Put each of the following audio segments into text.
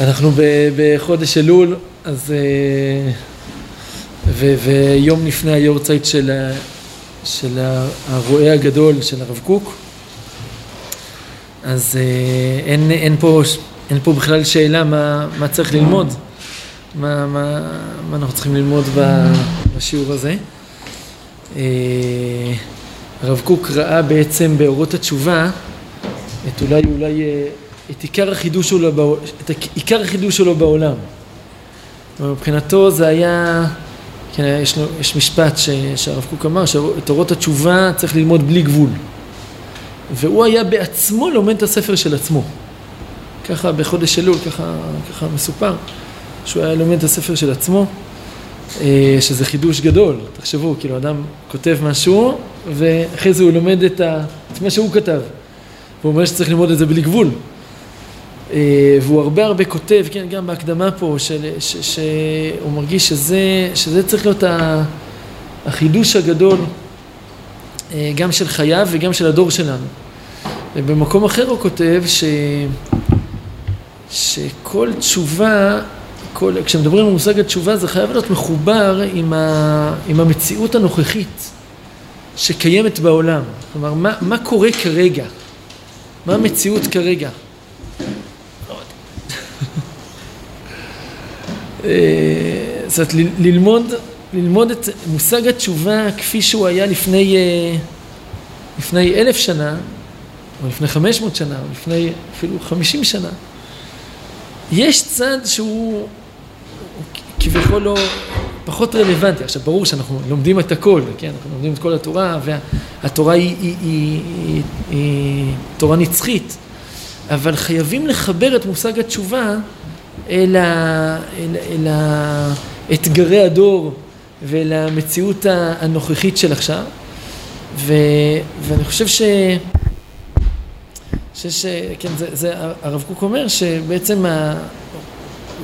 אנחנו בחודש אלול, אז... אה, ו, ויום לפני היורצייט של, של הרועה הגדול של הרב קוק, אז אה, אין, אין, פה, אין פה בכלל שאלה מה, מה צריך ללמוד, מה, מה, מה אנחנו צריכים ללמוד בשיעור הזה. אה, הרב קוק ראה בעצם באורות התשובה את אולי אולי את עיקר החידוש שלו, את עיקר החידוש שלו בעולם. מבחינתו זה היה, כן, יש, יש משפט שהרב קוק אמר, שאת אורות התשובה צריך ללמוד בלי גבול. והוא היה בעצמו לומד את הספר של עצמו. ככה בחודש אלול, ככה, ככה מסופר, שהוא היה לומד את הספר של עצמו, אה, שזה חידוש גדול, תחשבו, כאילו אדם כותב משהו, ואחרי זה הוא לומד את, ה, את מה שהוא כתב. והוא אומר שצריך ללמוד את זה בלי גבול. אה, והוא הרבה הרבה כותב, כן, גם בהקדמה פה, שהוא מרגיש שזה, שזה צריך להיות החידוש הגדול אה, גם של חייו וגם של הדור שלנו. ובמקום אחר הוא כותב ש, שכל תשובה, כל, כשמדברים על מושג התשובה זה חייב להיות מחובר עם, ה, עם המציאות הנוכחית שקיימת בעולם. כלומר, מה, מה קורה כרגע? מה המציאות כרגע? זאת אומרת, ללמוד, ללמוד את מושג התשובה כפי שהוא היה לפני, אה, לפני אלף שנה, או לפני חמש מאות שנה, או לפני אפילו חמישים שנה. יש צד שהוא כביכול לא פחות רלוונטי. עכשיו, ברור שאנחנו לומדים את הכל, כן? אנחנו לומדים את כל התורה, והתורה היא, היא, היא, היא, היא תורה נצחית, אבל חייבים לחבר את מושג התשובה אל, ה, אל, אל אתגרי הדור ולמציאות הנוכחית של עכשיו. ו, ואני חושב ש... ש, כן, זה, זה, הרב קוק אומר שבעצם ה,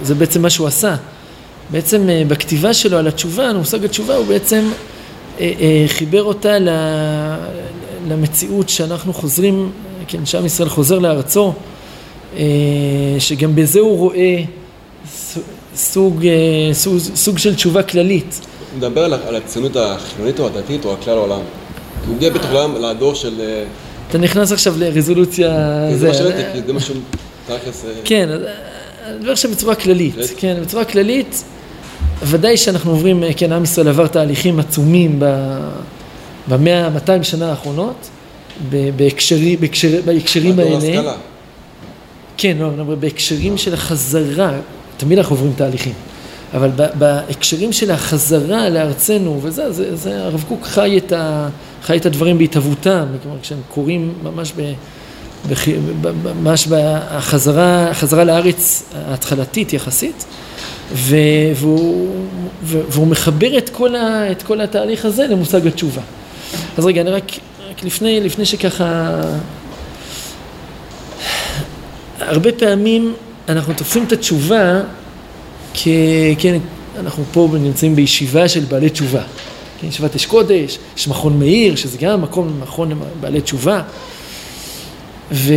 זה בעצם מה שהוא עשה. בעצם אה, בכתיבה שלו על התשובה, על מושג התשובה, הוא בעצם אה, אה, חיבר אותה למציאות שאנחנו חוזרים, כן, שעם ישראל חוזר לארצו, שגם בזה הוא רואה סוג, אה, סוג, סוג של תשובה כללית. הוא מדבר על, על הציונות החילונית או הדתית או על כלל העולם. הוא הגיע בטח לעולם, לדור של... אה, אתה נכנס עכשיו לרזולוציה... זה מה שראיתי, כי זה מה שהוא... כן, אני מדבר עכשיו בצורה כללית, כן, בצורה כללית, ודאי שאנחנו עוברים, כן, עם ישראל עבר תהליכים עצומים במאה, 200 שנה האחרונות, בהקשרים האלה. כן, לא, לא, בהקשרים של החזרה, תמיד אנחנו עוברים תהליכים, אבל בהקשרים של החזרה לארצנו, וזה, זה, זה הרב קוק חי את, ה, חי את הדברים בהתהוותם, כלומר כשהם קורים ממש ב... ממש בחזרה, החזרה לארץ ההתחלתית יחסית, והוא, והוא מחבר את כל, ה, את כל התהליך הזה למושג התשובה. אז רגע, אני רק, רק לפני, לפני שככה הרבה פעמים אנחנו תופסים את התשובה כ... כן, אנחנו פה נמצאים בישיבה של בעלי תשובה. כן, ישיבת אש קודש, יש מכון מאיר, שזה גם מקום, מכון בעלי תשובה. ואנשים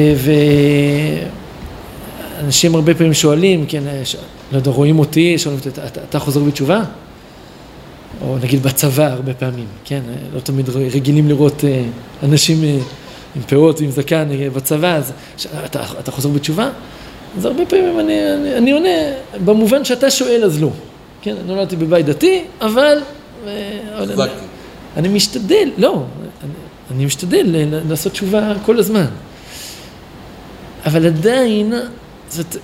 ו... הרבה פעמים שואלים, כן, ש... לא יודע, רואים אותי, שואלים אותי, אתה, אתה חוזר בתשובה? או נגיד בצבא הרבה פעמים, כן, לא תמיד רגילים לראות אה, אנשים אה, עם פאות ועם זקן בצבא, אז אתה, אתה חוזר בתשובה? אז הרבה פעמים אני, אני, אני עונה, במובן שאתה שואל אז לא. כן, אני נולדתי בבית דתי, אבל... אני, אה, אני משתדל, לא, אני, אני משתדל לעשות תשובה כל הזמן. אבל עדיין, זאת,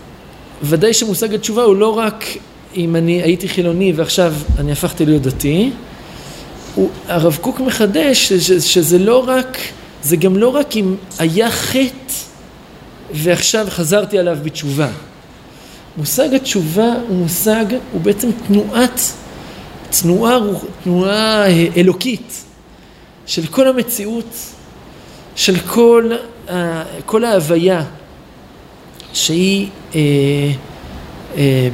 ודאי שמושג התשובה הוא לא רק אם אני הייתי חילוני ועכשיו אני הפכתי להיות דתי, הוא, הרב קוק מחדש שזה לא רק זה גם לא רק אם היה חטא ועכשיו חזרתי עליו בתשובה. מושג התשובה הוא מושג, הוא בעצם תנועת, תנועה, תנועה אלוקית של כל המציאות, של כל, כל ההוויה שהיא אה, אה,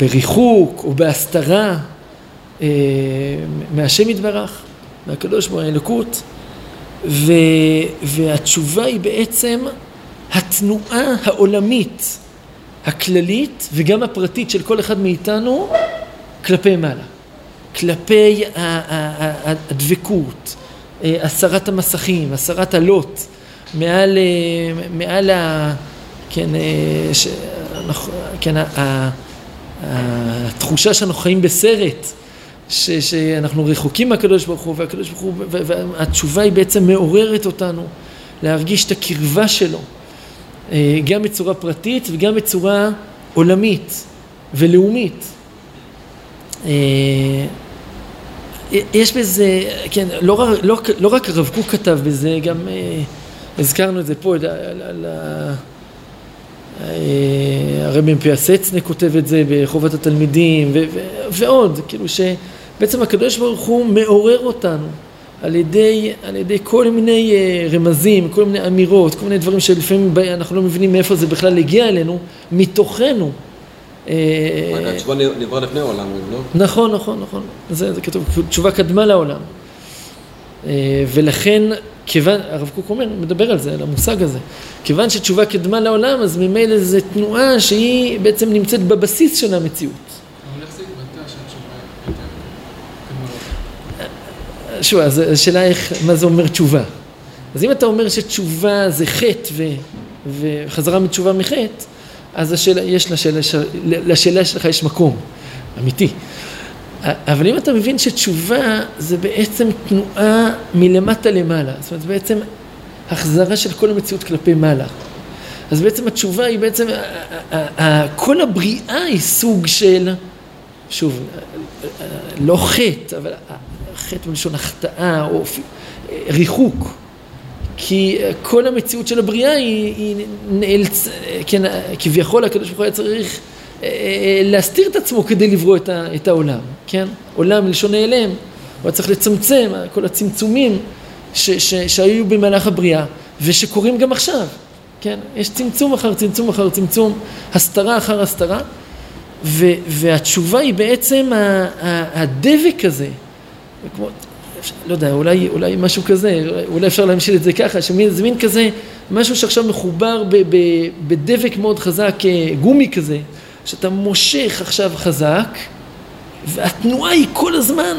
בריחוק או בהסתרה אה, מהשם יתברך, מהקדוש ברוך הוא האלוקות. ו, והתשובה היא בעצם התנועה העולמית הכללית וגם הפרטית של כל אחד מאיתנו כלפי מעלה. כלפי הדבקות, אה, הסרת המסכים, הסרת הלוט, מעל, אה, מעל ה... כן, אה, ש, כן, התחושה שאנחנו חיים בסרט, ש, שאנחנו רחוקים מהקדוש ברוך הוא, והקדוש ברוך הוא, והתשובה היא בעצם מעוררת אותנו להרגיש את הקרבה שלו, גם בצורה פרטית וגם בצורה עולמית ולאומית. יש בזה, כן, לא, לא, לא רק הרב קוק כתב בזה, גם אה, הזכרנו את זה פה, על, אה, הרבי מפיאסצנה כותב את זה בחובת התלמידים ו, ו, ועוד, כאילו שבעצם הקדוש ברוך הוא מעורר אותנו על ידי, על ידי כל מיני אה, רמזים, כל מיני אמירות, כל מיני דברים שלפעמים אנחנו לא מבינים מאיפה זה בכלל הגיע אלינו, מתוכנו. התשובה נברא לפני העולם, לא? נכון, נכון, נכון. זה, זה כתוב, תשובה קדמה לעולם. אה, ולכן, כיוון, הרב קוק אומר, מדבר על זה, על המושג הזה. כיוון שתשובה קדמה לעולם, אז ממילא זו תנועה שהיא בעצם נמצאת בבסיס של המציאות. שוב, אז השאלה איך, מה זה אומר תשובה. אז אם אתה אומר שתשובה זה חטא ו, וחזרה מתשובה מחטא, אז השאלה, יש לשאלה, לשאלה שלך יש מקום, אמיתי. אבל אם אתה מבין שתשובה זה בעצם תנועה מלמטה למעלה, זאת אומרת בעצם החזרה של כל המציאות כלפי מעלה. אז בעצם התשובה היא בעצם, כל הבריאה היא סוג של, שוב, לא חטא, אבל חטא בלשון החטאה או ריחוק. כי כל המציאות של הבריאה היא, היא נאלצ... כן, כביכול הקדוש ברוך הוא היה צריך אה, אה, להסתיר את עצמו כדי לברוא את, ה, את העולם, כן? עולם מלשון נעלם, הוא היה צריך לצמצם, כל הצמצומים ש, ש, שהיו במהלך הבריאה ושקורים גם עכשיו, כן? יש צמצום אחר צמצום אחר צמצום, הסתרה אחר הסתרה, ו, והתשובה היא בעצם הדבק הזה, כמו, לא יודע, אולי, אולי משהו כזה, אולי אפשר להמשיל את זה ככה, שזה מין כזה, משהו שעכשיו מחובר ב, ב, בדבק מאוד חזק, אה, גומי כזה, שאתה מושך עכשיו חזק, והתנועה היא כל הזמן,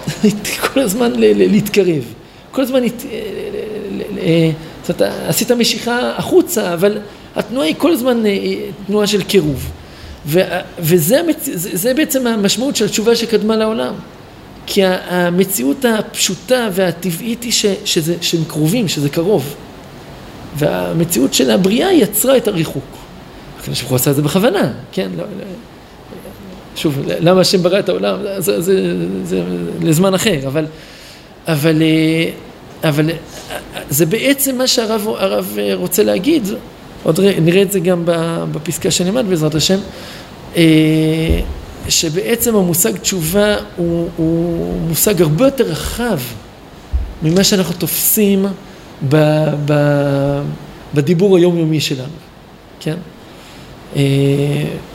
כל הזמן ל, ל, להתקרב. כל הזמן, אה, אה, זאת אומרת, עשית משיכה החוצה, אבל התנועה היא כל הזמן תנועה של קירוב. וזה בעצם המשמעות של התשובה שקדמה לעולם. כי המציאות הפשוטה והטבעית היא ש, שזה, שהם קרובים, שזה קרוב. והמציאות של הבריאה יצרה את הריחוק. הקדוש ברוך הוא עשה את זה בכוונה, כן? לא, לא, שוב, למה השם ברא את העולם? זה, זה, זה, זה לזמן אחר, אבל, אבל, אבל זה בעצם מה שהרב רוצה להגיד, עוד נראה את זה גם בפסקה שנלמד בעזרת השם. שבעצם המושג תשובה הוא, הוא מושג הרבה יותר רחב ממה שאנחנו תופסים ב, ב, בדיבור היומיומי שלנו, כן? אה,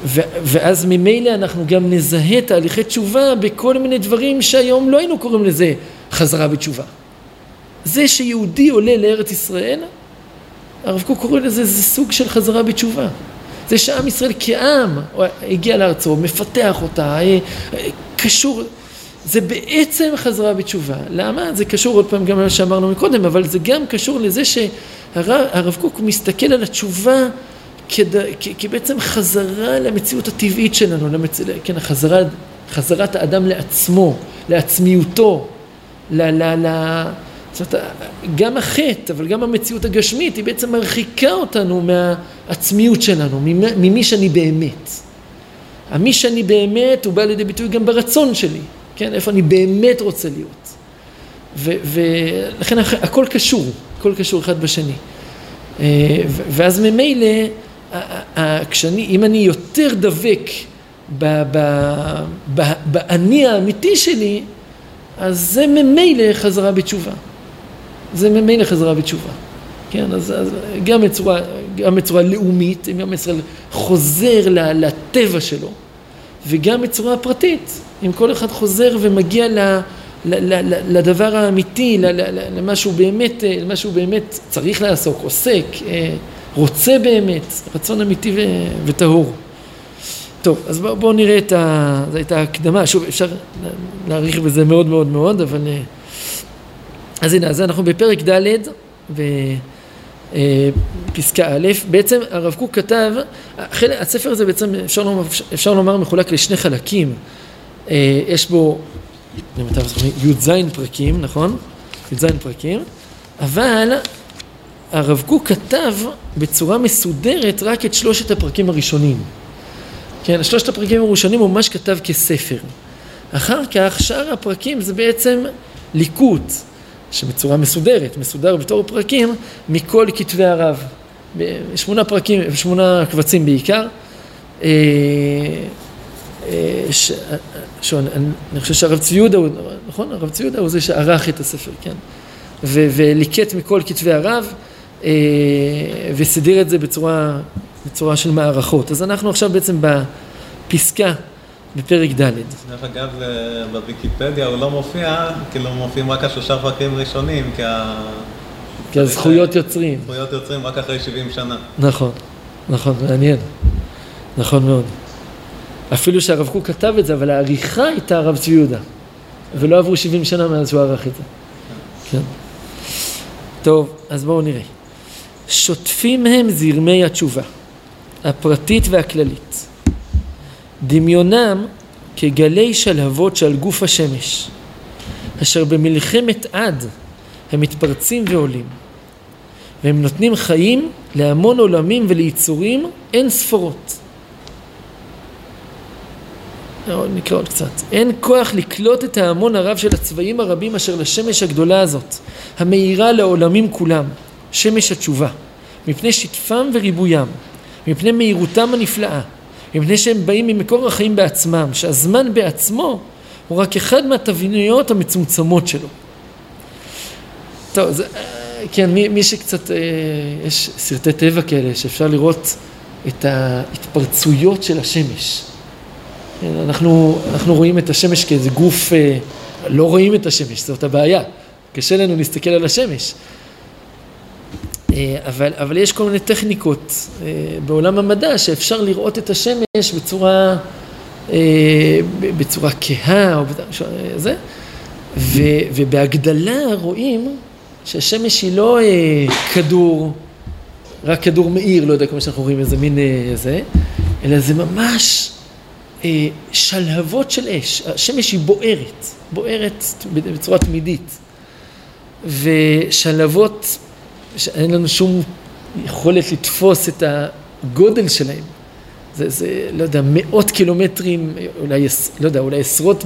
ו, ואז ממילא אנחנו גם נזהה תהליכי תשובה בכל מיני דברים שהיום לא היינו קוראים לזה חזרה בתשובה. זה שיהודי עולה לארץ ישראל, הרב קוק קורא לזה, זה סוג של חזרה בתשובה. זה שעם ישראל כעם הגיע לארצו, מפתח אותה, אה, קשור, זה בעצם חזרה בתשובה. למה? זה קשור עוד פעם גם למה שאמרנו מקודם, אבל זה גם קשור לזה שהרב קוק מסתכל על התשובה כבעצם חזרה למציאות הטבעית שלנו, למצ... כן, החזרה, חזרת האדם לעצמו, לעצמיותו, ל... ל, ל זאת גם החטא, אבל גם המציאות הגשמית, היא בעצם מרחיקה אותנו מהעצמיות שלנו, ממי שאני באמת. המי שאני באמת הוא בא לידי ביטוי גם ברצון שלי, כן? איפה אני באמת רוצה להיות. ולכן הכל קשור, הכל קשור אחד בשני. אה, ואז ממילא, כשאני, אם אני יותר דבק באני האמיתי שלי, אז זה ממילא חזרה בתשובה. זה ממילא חזרה בתשובה. כן, אז, אז גם בצורה, גם בצורה לאומית, גם ישראל חוזר לטבע שלו, וגם בצורה פרטית, אם כל אחד חוזר ומגיע ל, לדבר האמיתי, למה שהוא באמת, למה שהוא באמת צריך לעסוק, עוסק, אה, רוצה באמת, רצון אמיתי וטהור. טוב, אז בואו בוא נראה את ה... זו הייתה הקדמה, שוב, אפשר להעריך בזה מאוד מאוד מאוד, אבל... אה, אז הנה, אז אנחנו בפרק ד' ופסקה א', בעצם הרב קוק כתב, הספר הזה בעצם אפשר לומר, אפשר לומר מחולק לשני חלקים, אה, יש בו י"ז פרקים, נכון? י"ז פרקים, אבל הרב קוק כתב בצורה מסודרת רק את שלושת הפרקים הראשונים. כן, שלושת הפרקים הראשונים הוא ממש כתב כספר. אחר כך שאר הפרקים זה בעצם ליקוט, שבצורה מסודרת, מסודר בתור פרקים, מכל כתבי הרב. שמונה פרקים, שמונה קבצים בעיקר. אה, אה, ש... ש... אני חושב שהרב צבי יהודה, נכון? הרב צבי יהודה הוא זה שערך את הספר, כן? ו... וליקט מכל כתבי הרב. אה, וסידר את זה בצורה, בצורה של מערכות. אז אנחנו עכשיו בעצם בפסקה בפרק ד'. דרך אגב, בוויקיפדיה הוא לא מופיע, כאילו מופיעים רק השלושה פרקים ראשונים, כי ה... כי הזכויות יוצרים. זכויות יוצרים רק אחרי 70 שנה. נכון, נכון, מעניין. נכון מאוד. אפילו שהרב קוק כתב את זה, אבל העריכה הייתה הרב צבי יהודה. ולא עברו 70 שנה מאז שהוא ערך את זה. כן. טוב, אז בואו נראה. שוטפים הם זרמי התשובה, הפרטית והכללית. דמיונם כגלי שלהבות שעל גוף השמש, אשר במלחמת עד הם מתפרצים ועולים, והם נותנים חיים להמון עולמים וליצורים אין ספורות. נקרא עוד קצת. אין כוח לקלוט את ההמון הרב של הצבעים הרבים אשר לשמש הגדולה הזאת, המאירה לעולמים כולם. שמש התשובה, מפני שטפם וריבוים, מפני מהירותם הנפלאה, מפני שהם באים ממקור החיים בעצמם, שהזמן בעצמו הוא רק אחד מהתבניות המצומצמות שלו. טוב, זה, כן, מי, מי שקצת, אה, יש סרטי טבע כאלה שאפשר לראות את ההתפרצויות של השמש. כן, אנחנו, אנחנו רואים את השמש כאיזה גוף, אה, לא רואים את השמש, זאת הבעיה. קשה לנו להסתכל על השמש. אה, אבל, אבל יש כל מיני טכניקות אה, בעולם המדע שאפשר לראות את השמש בצורה, אה, בצורה כהה או זה, ו, ובהגדלה רואים שהשמש היא לא כדור, רק כדור מאיר, לא יודע כמו שאנחנו רואים איזה מין זה, אלא זה ממש שלהבות של אש, השמש היא בוערת, בוערת בצורה תמידית, ושלהבות שאין לנו שום יכולת לתפוס את הגודל שלהם. זה, זה, לא יודע, מאות קילומטרים, אולי, לא יודע, אולי עשרות,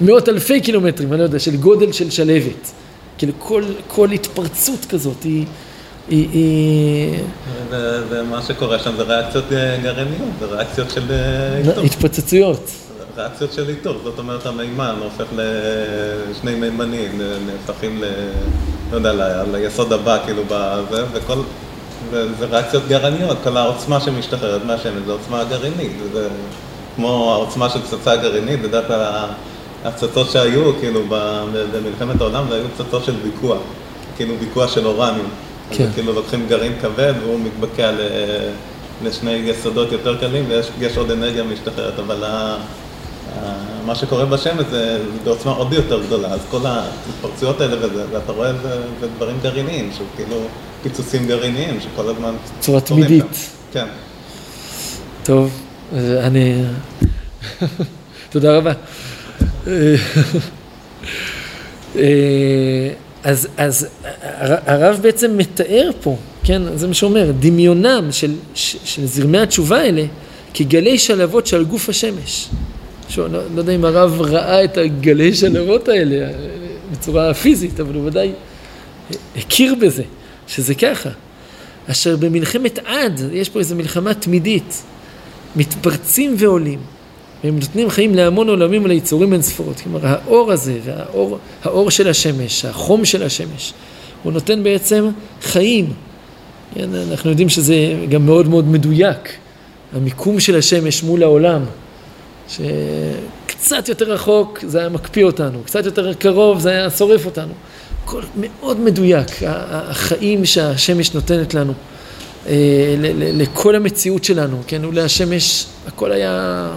מאות אלפי קילומטרים, אני לא יודע, של גודל של שלהבת. כאילו כל, כל התפרצות כזאת היא... היא, היא... ומה שקורה שם זה ריאקציות אה, גרעיניות, זה ריאקציות של... אה, התפוצצויות. ריאקציות של איתור, זאת אומרת המימן הופך לשני מימנים, נהפכים ל... לא יודע, ליסוד הבא, כאילו, בזה, וכל... וזה ריאקציות גרעיניות, כל העוצמה שמשתחררת מהשמש זה עוצמה גרעינית, זה כמו העוצמה של פצצה גרעינית, כלל הפצצות שהיו, כאילו, במלחמת העולם, זה היו פצצות של ויכוח, כאילו ויכוח של אורניום. כן. אז כאילו לוקחים גרעין כבד והוא מתבקע לשני יסודות יותר קלים ויש עוד אנרגיה משתחררת, אבל מה שקורה בשמש זה בעוצמה עוד יותר גדולה, אז כל ההתפרצויות האלה וזה, ואתה רואה את זה בדברים גרעיניים, שהוא כאילו פיצוצים גרעיניים שכל הזמן... צורה תמידית. כן. טוב, אני... תודה רבה. אז, אז הרב בעצם מתאר פה, כן, זה מה שאומר, דמיונם של, של זרמי התשובה האלה כגלי שלהבות שעל גוף השמש. שוב, לא, לא יודע אם הרב ראה את הגלי שלהבות האלה בצורה פיזית, אבל הוא ודאי הכיר בזה, שזה ככה. אשר במלחמת עד, יש פה איזו מלחמה תמידית, מתפרצים ועולים, והם נותנים חיים להמון עולמים וליצורים אין ספורות. כלומר, האור הזה, והאור האור של השמש, החום של השמש, הוא נותן בעצם חיים. כן, אנחנו יודעים שזה גם מאוד מאוד מדויק, המיקום של השמש מול העולם. שקצת יותר רחוק זה היה מקפיא אותנו, קצת יותר קרוב זה היה שורף אותנו. הכל מאוד מדויק, החיים שהשמש נותנת לנו. לכל המציאות שלנו, כן, ולהשם יש, הכל היה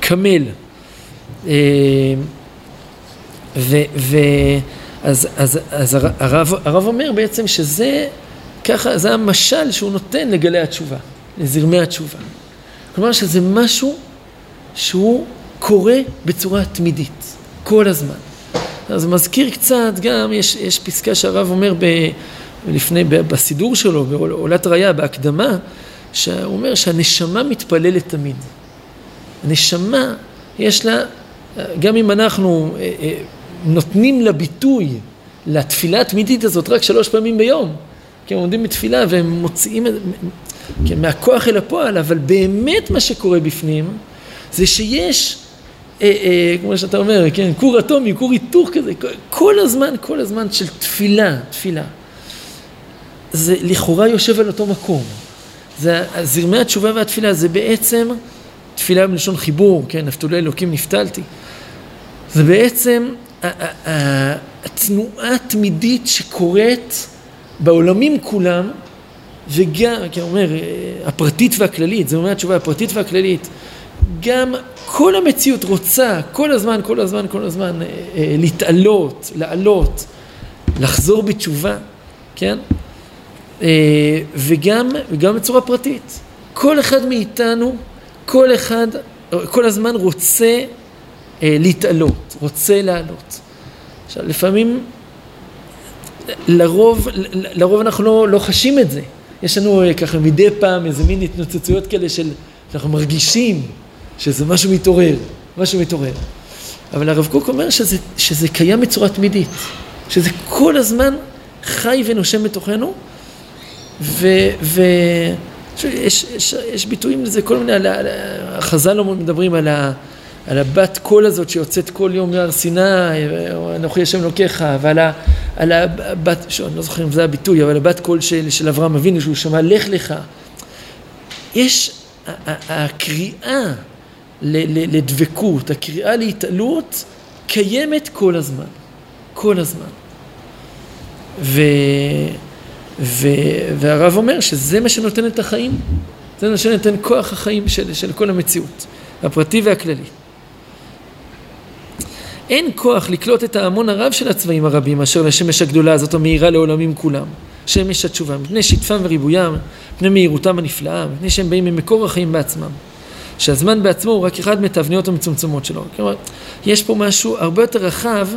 קמל. ואז אז, אז הרב, הרב אומר בעצם שזה, ככה, זה המשל שהוא נותן לגלי התשובה, לזרמי התשובה. כלומר שזה משהו שהוא קורה בצורה תמידית, כל הזמן. אז מזכיר קצת גם, יש, יש פסקה שהרב אומר ב, לפני, בסידור שלו, בעולת ראייה, בהקדמה, שהוא אומר שהנשמה מתפללת תמיד. הנשמה, יש לה, גם אם אנחנו אה, אה, נותנים לה ביטוי לתפילה התמידית הזאת רק שלוש פעמים ביום, כי הם עומדים בתפילה והם מוציאים כן, מהכוח אל הפועל, אבל באמת מה שקורה בפנים זה שיש, אה, אה, כמו שאתה אומר, כן, כור אטומי, כור היתוך כזה, כל הזמן, כל הזמן של תפילה, תפילה. זה לכאורה יושב על אותו מקום. זה זרמי התשובה והתפילה זה בעצם תפילה מלשון חיבור, כן, נפתולי אלוקים נפתלתי. זה בעצם התנועה התמידית שקורית בעולמים כולם, וגם, הוא אומר, הפרטית והכללית, זה אומר התשובה הפרטית והכללית, גם כל המציאות רוצה כל הזמן, כל הזמן, כל הזמן אה, אה, להתעלות, לעלות, לחזור בתשובה, כן? אה, וגם, וגם בצורה פרטית. כל אחד מאיתנו, כל אחד, כל הזמן רוצה להתעלות, רוצה לעלות. עכשיו, לפעמים, לרוב, לרוב אנחנו לא, לא חשים את זה. יש לנו ככה מדי פעם איזה מין התנוצצויות כאלה של, שאנחנו מרגישים שזה משהו מתעורר, משהו מתעורר. אבל הרב קוק אומר שזה, שזה קיים בצורה תמידית, שזה כל הזמן חי ונושם בתוכנו, ויש יש, יש ביטויים לזה, כל מיני, החז"ל מדברים על, ה, על הבת קול הזאת שיוצאת כל יום מהר סיני, אנוכי השם לוקחה, ועל ה, על הבת, אני לא זוכר אם זה הביטוי, אבל הבת קול של, של אברהם אבינו, שהוא שמע לך לך. יש, הקריאה לדבקות, הקריאה להתעלות, קיימת כל הזמן. כל הזמן. ו, ו, והרב אומר שזה מה שנותן את החיים, זה מה שנותן כוח החיים של, של כל המציאות, הפרטי והכללי. אין כוח לקלוט את ההמון הרב של הצבעים הרבים אשר לשמש הגדולה הזאת המאירה לעולמים כולם, שמש התשובה, מפני שטפם וריבוים, מפני מהירותם הנפלאה, מפני שהם באים ממקור החיים בעצמם. שהזמן בעצמו הוא רק אחד מתבניות המצומצמות שלו. כלומר, יש פה משהו הרבה יותר רחב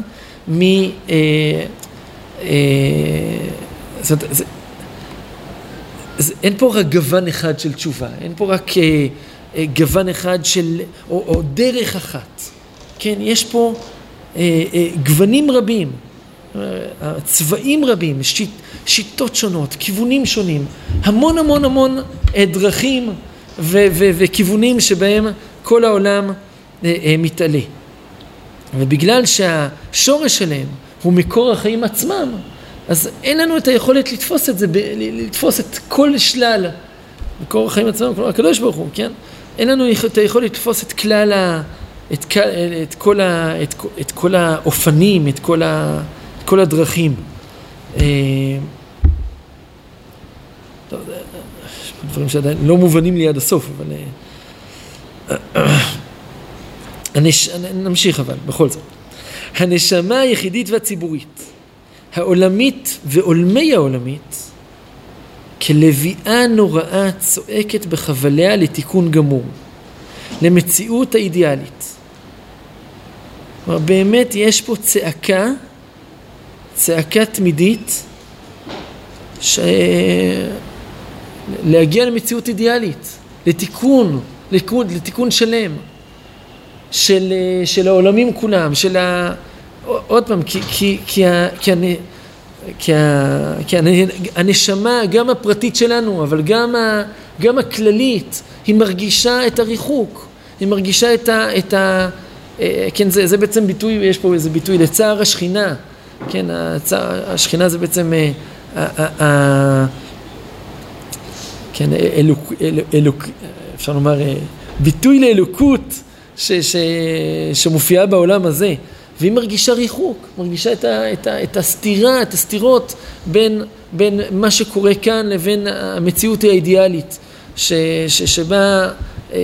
מ... אה, אה, זאת, זה, זה, אין פה רק גוון אחד של תשובה, אין פה רק אה, אה, גוון אחד של... או, או דרך אחת. כן, יש פה אה, אה, גוונים רבים, אה, צבעים רבים, שיט, שיטות שונות, כיוונים שונים, המון המון המון אה, דרכים ו- ו- וכיוונים שבהם כל העולם אה, אה, מתעלה. ובגלל שהשורש שלהם הוא מקור החיים עצמם, אז אין לנו את היכולת לתפוס את זה, לתפוס את כל שלל, מקור החיים עצמם, כלומר הקדוש ברוך הוא, כן? אין לנו את היכולת לתפוס את כלל ה... את, את, כל, ה, את, את כל האופנים, את כל, ה, את כל הדרכים. אה, דברים שעדיין לא מובנים לי עד הסוף, אבל... אה, הנש... נמשיך אבל, בכל זאת. הנשמה היחידית והציבורית, העולמית ועולמי העולמית, כלביאה נוראה צועקת בחבליה לתיקון גמור, למציאות האידיאלית. כלומר, באמת יש פה צעקה, צעקה תמידית, ש... להגיע למציאות אידיאלית, לתיקון, לתיקון, לתיקון שלם של, של העולמים כולם, של ה... עוד פעם, כי, כי, כי, כי, כי, כי הנשמה, גם הפרטית שלנו, אבל גם, ה, גם הכללית, היא מרגישה את הריחוק, היא מרגישה את ה... את ה כן, זה, זה בעצם ביטוי, יש פה איזה ביטוי לצער השכינה, כן, הצער, השכינה זה בעצם... כן, אלוק, אל, אלוק, אפשר לומר, אה, ביטוי לאלוקות ש, ש, שמופיעה בעולם הזה, והיא מרגישה ריחוק, מרגישה את, ה, את, ה, את הסתירה, את הסתירות בין בין מה שקורה כאן לבין המציאות האידיאלית, ש, ש, שבה, אה,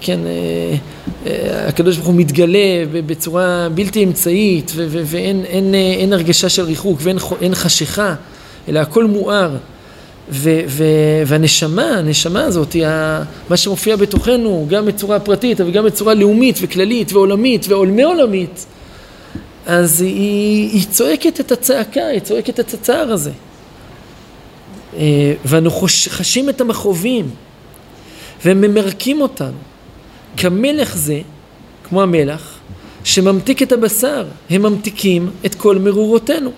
כן, אה, הקדוש ברוך הוא מתגלה בצורה בלתי אמצעית ו, ו, ואין אין, אין הרגשה של ריחוק ואין חשיכה, אלא הכל מואר. ו- ו- והנשמה, הנשמה הזאת, היא מה שמופיע בתוכנו, גם בצורה פרטית, אבל גם בצורה לאומית וכללית ועולמית ועולמי עולמית, אז היא, היא צועקת את הצעקה, היא צועקת את הצער הזה. אה, ואנו חשים את המכאובים, והם ממרקים אותנו. כמלך זה, כמו המלח, שממתיק את הבשר, הם ממתיקים את כל מרורותינו.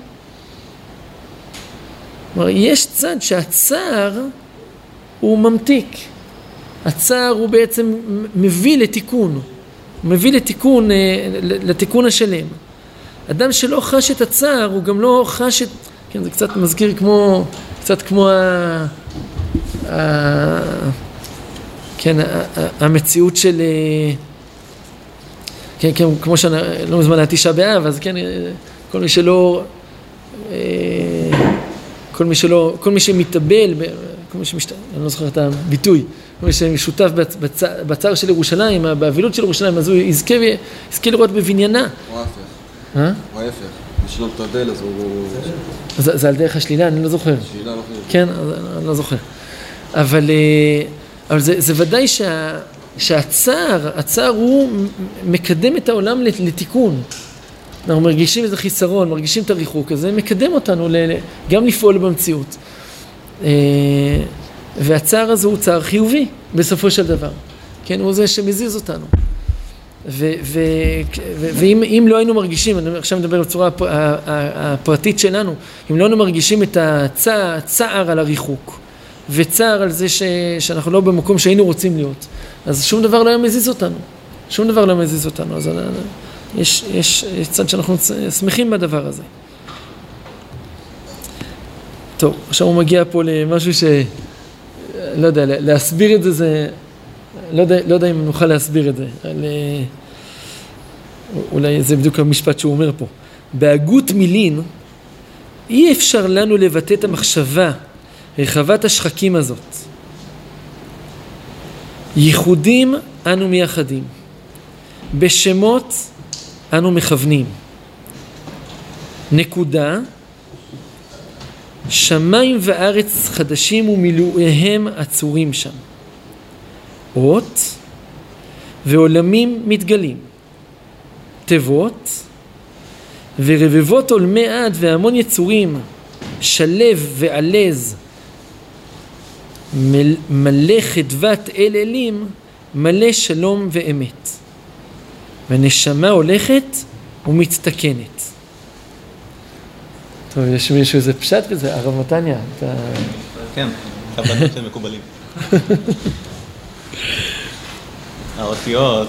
כלומר, יש צד שהצער הוא ממתיק. הצער הוא בעצם מביא לתיקון, הוא מביא לתיקון, אה, לתיקון השלם. אדם שלא חש את הצער, הוא גם לא חש את... כן, זה קצת מזכיר כמו... קצת כמו ה... ה... כן, המציאות של... אה, כן, כן, כמו שאני... לא מזמן היה תשעה באב, אז כן, כל מי שלא... אה, כל מי שלא... כל מי שמתאבל, כל מי שמשת... אני לא זוכר את הביטוי, כל מי שמשותף בצ... בצער של ירושלים, באבילות של ירושלים, אז הוא יזכה, יזכה לראות בבניינה. או ההפך. או ההפך. מי שלא מתאבל אז הוא... זה על דרך השלילה, אני לא זוכר. שלילה לא. כן, אני לא זוכר. אבל, אה, אבל זה, זה ודאי שה, שהצער, הצער הוא מקדם את העולם לתיקון. אנחנו מרגישים איזה חיסרון, מרגישים את הריחוק, אז זה מקדם אותנו גם לפעול במציאות. אה, והצער הזה הוא צער חיובי בסופו של דבר, כן, הוא זה שמזיז אותנו. ואם לא היינו מרגישים, אני עכשיו מדבר בצורה הפרטית שלנו, אם לא היינו מרגישים את הצער על הריחוק וצער על זה ש, שאנחנו לא במקום שהיינו רוצים להיות, אז שום דבר לא היה מזיז אותנו, שום דבר לא מזיז אותנו, אז יש, יש, יש צד שאנחנו שמחים בדבר הזה. טוב, עכשיו הוא מגיע פה למשהו ש... לא יודע, להסביר את זה זה... לא יודע, לא יודע אם נוכל להסביר את זה, אבל אולי זה בדיוק המשפט שהוא אומר פה. בהגות מילין אי אפשר לנו לבטא את המחשבה רחבת השחקים הזאת. ייחודים אנו מייחדים, בשמות אנו מכוונים. נקודה, שמיים וארץ חדשים ומילואיהם עצורים שם. אות ועולמים מתגלים. תיבות ורבבות עולמי עד והמון יצורים, שלב ועלז, מלא חדוות אל אלים, מלא שלום ואמת. והנשמה הולכת ומצטכנת. טוב, יש מישהו איזה פשט כזה, הרב מתניה, אתה... כן, הבנות של מקובלים. האותיות,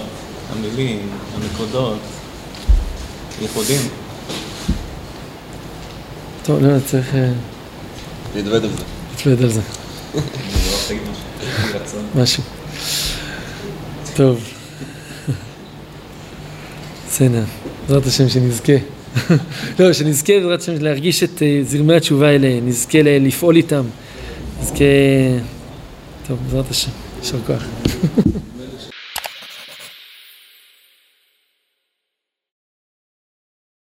המילים, הנקודות, ייחודים. טוב, לא, צריך... אה, להתווד על זה. להתווד על זה. משהו. טוב. בסדר, בעזרת השם שנזכה. לא, שנזכה בעזרת השם להרגיש את אה, זרמי התשובה האלה, נזכה לפעול איתם, נזכה... טוב, בעזרת השם, יישר כוח.